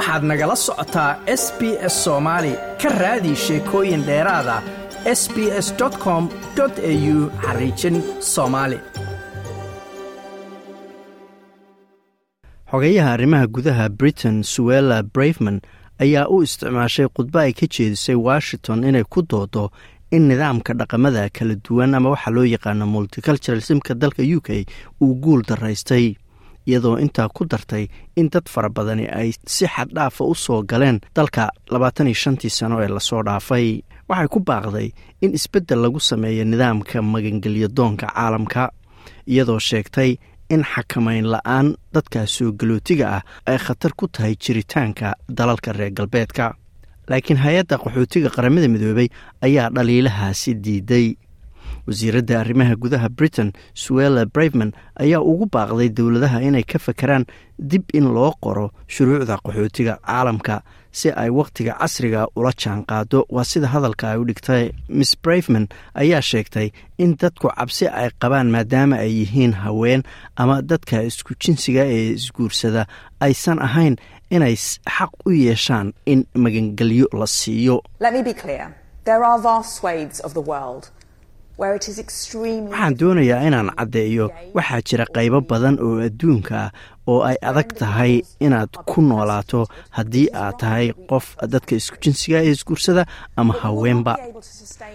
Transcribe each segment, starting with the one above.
waxaad nagala socotaa s b s soomaali ka raadi sheekooyin dheeraada s b s com au xariijin soomaali xogeyaha arrimaha gudaha britain suella brafman ayaa u isticmaashay khudbo ay ka jeedisay washington inay ku doodo in nidaamka dhaqamada kala duwan ama waxaa loo yaqaano multiculturalismka dalka u k uu guul daraystay iyadoo intaa ku dartay in dad fara badani ay si xaddhaafa u soo galeen dalka labaatan iyo shantii sano ee la soo dhaafay. Waxay ku baaqday in isbeddel lagu sameeyo nidaamka magangelyo doonka caalamka iyadoo sheegtay in xakamayn la'aan dadkaas soo galootiga ah ay khatar ku tahay jiritaanka dalalka reer galbeedka. Laakiin hay'adda qaxootiga qaramada midoobay ayaa dhaliilahaasi diiday wasiiradda arrimaha gudaha britain suella brafman ayaa ugu baaqday dowladaha inay ka fakeraan dib in loo qoro shuruucda qaxootiga caalamka si ay wakhtiga casriga ula jaan qaado waa sida hadalka ay u dhigtay. Miss brafman ayaa sheegtay in dadku cabsi ay qabaan maadaama ay yihiin haween ama dadka isku jinsiga ee isguursada. Aysan ahayn inay xaq u yeeshaan in magangelyo la siiyo waxaan doonayaa inaan caddeeyo waxaa jira qaybo badan oo adduunka ah oo ay adag tahay inaad ku noolaato haddii aad tahay qof dadka isku jinsiga ee isguursada ama haweenba.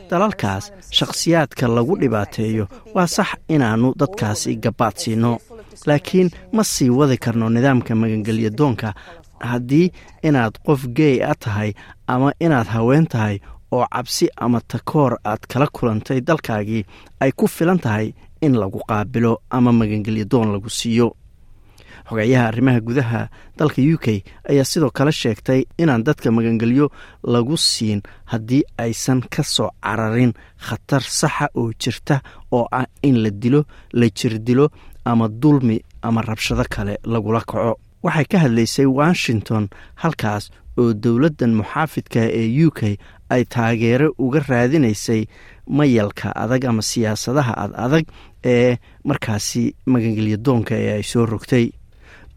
Dalalkaas shakhsiyaadka lagu dhibaateeyo waa sax inaannu dadkaasi gabaad siino. Laakiin ma sii wadi karno nidaamka magangelya doonka haddii inaad qof geey a tahay ama inaad haween tahay oo cabsi ama takoor aad kala kulantay dalkaagii ay ku filan tahay in lagu qaabilo ama magangelyo doon lagu siiyo. Xogeeyaha arrimaha gudaha dalka u k ayaa sidoo kale sheegtay inaan dadka magangelyo lagu siin haddii aysan ka soo cararin khatar saxa oo jirta oo ah in la dilo la jirdilo ama dulmi ama rabshado kale lagula kaco. Waxay ka hadlaysay washington halkaas oo dowladdan muxaafidka ee u k ay taageero uga raadinaysay mayalka adag ama siyaasadaha ad adag ee markaasi magangelyo doonka ee ay soo rogtay.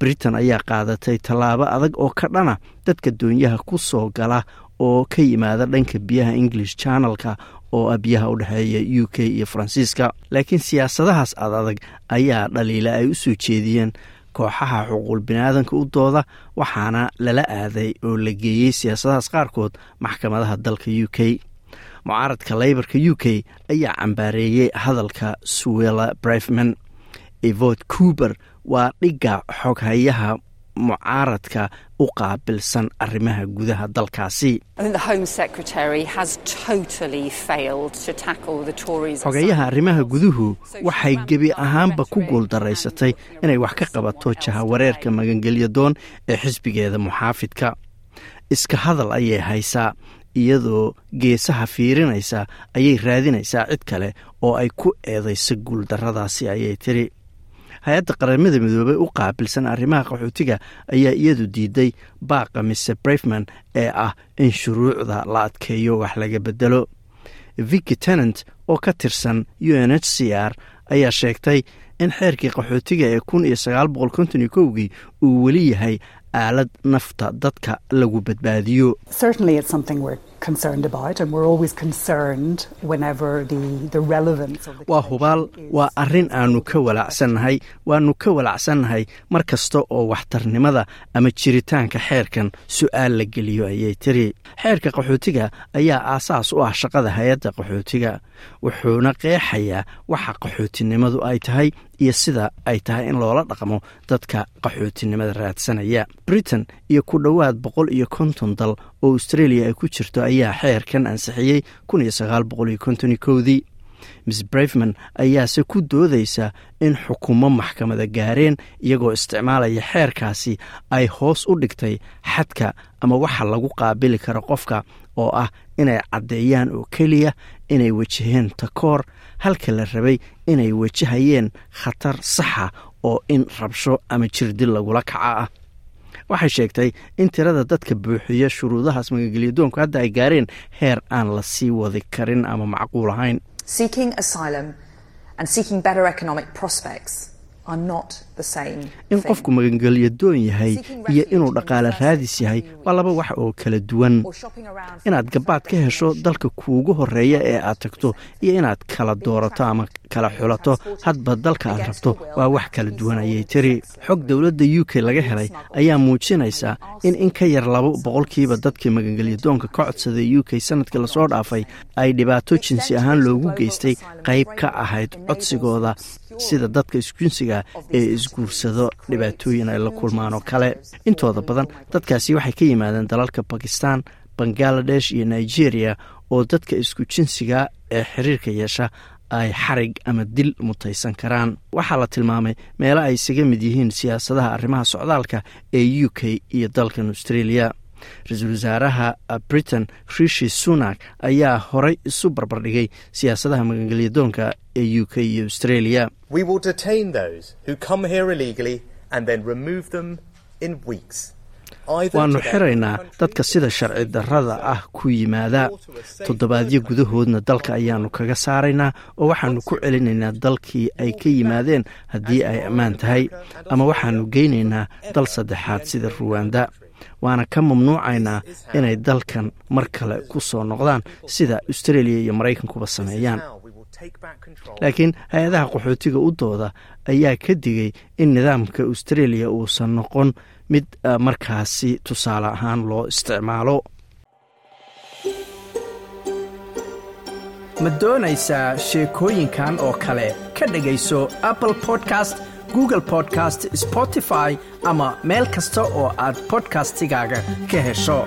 Britain ayaa qaadatay tallaabo adag oo ka dhana dadka doonyaha ku soo gala oo ka yimaada dhanka biyaha english channelka oo ah biyaha u dhexeeya u k iyo faransiiska laakiin siyaasadahaas ad adag ayaa dhaliila ay u soo jeediyeen kooxaha xuquuq biniaadanka u dooda waxaana lala aaday oo la geeyey siyaasadahaas qaarkood maxkamadaha dalka u k. Mucaaradka leybarka u k ayaa cambaareeyey hadalka suwella brifman evot cuber waa dhigga xoghayaha mucaaradka u qaabilsan arrimaha gudaha dalkaasi. Xogeyaha arrimaha guduhu waxay gebi ahaanba ku guuldaraysatay inay wax ka qabato jahawareerka magangelyo doon ee xisbigeeda muxaafidka. Iska hadal ayay haysaa iyadoo geesaha fiirinaysa ayay raadinaysaa cid kale oo ay ku eedayso guuldarradaasi ayay tiri hay'adda qaramada midoobey u qaabilsan arrimaha qaxootiga ayaa iyadu diiday baaqa mise brafman ee ah in shuruucda la adkeeyo wax laga bedelo. Vicki tenant oo ka tirsan u n h c r ayaa sheegtay in xeerkii qaxootiga ee kun iyo sagaal boqol konton iyo kowgii uu weli yahay aalad nafta dadka lagu badbaadiyo waa hubaal waa arrin aanu ka walacsannahay waanu ka walacsannahay mar kasta oo waxtarnimada ama jiritaanka xeerkan su'aal la geliyo ayay tiri. Xeerka qaxootiga ayaa aasaas u ah shaqada hay'adda qaxootiga wuxuuna qeexayaa waxa qaxootinimadu ay tahay iyo sida ay tahay in loola dhaqmo dadka qaxootinimada raadsanaya. Britain iyo ku dhowaad boqol iyo konton dal oo australia ay ku jirto ayaa xeerkan ansixiyey miss brafman ayaase ku doodaysa in xukumo maxkamada gaareen iyagoo isticmaalaya xeerkaasi ay hoos u dhigtay xadka ama waxa lagu qaabili karo qofka oo ah inay caddeeyaan oo keliya inay wajaheen takoor halka la rabay inay wajahayeen khatar saxa oo in rabsho ama jirdil lagula kaca ah waxay sheegtay in tirada dadka buuxiya shuruudahaas magangelyo doonku hadda ay gaareen heer aan la sii wadi karin ama macquul ahayn in qofku magangelyadoon yahay iyo inuu dhaqaale raadis yahay waa laba wax oo kala duwan. inaad gabaad ka hesho dalka kuugu horreeya ee aad tagto iyo inaad kala doorato ama kala xulato hadba dalka aad rabto waa wax kala duwan ayay tiri. xog dowladda u k laga helay ayaa muujinaysa in in ka yar laba boqolkiiba dadkii magangelyadoonka ka codsaday u k sannadkii la soo dhaafay ay dhibaato jinsi ahaan loogu geystay qayb ka ahayd codsigooda sida dadka isjinsiga ee isguursado dhibaatooyin ay la kulmaan oo kale. intooda badan dadkaasi waxay ka yimaadeen dalalka bakistan bangaladesh iyo nigeria oo dadka isku jinsiga ee xiriirka yeesha ay xarig ama dil mutaysan karaan. Waxaa la tilmaamay meelo ay isaga mid yihiin siyaasadaha arrimaha socdaalka ee u k iyo dalkan australia ra'iisul wasaaraha britain rishi sunak ayaa horay isu barbardhigay siyaasadaha magangelyadoonka ee u k iyo australia. Waannu xiraynaa dadka sida sharci darrada ah ku yimaada. toddobaadyo gudahoodna dalka ayaannu kaga saaraynaa oo waxaannu ku celinaynaa dalkii ay ka yimaadeen haddii ay ammaan tahay ama waxaannu geynaynaa dal saddexaad sida ruwanda waana ka mamnuucaynaa inay dalkan mar kale ku soo noqdaan sida australia iyo maraykankuba sameeyaan. Laakiin hay'adaha qaxootiga u dooda ayaa ka digay in nidaamka australia uusan noqon mid markaasi tusaale ahaan loo isticmaalo. Ma doonaysaa sheekooyinkan oo kale? Ka dhegayso apple podcast google podcast spotify ama meel kasta oo aad bodkastigaaga ka hesho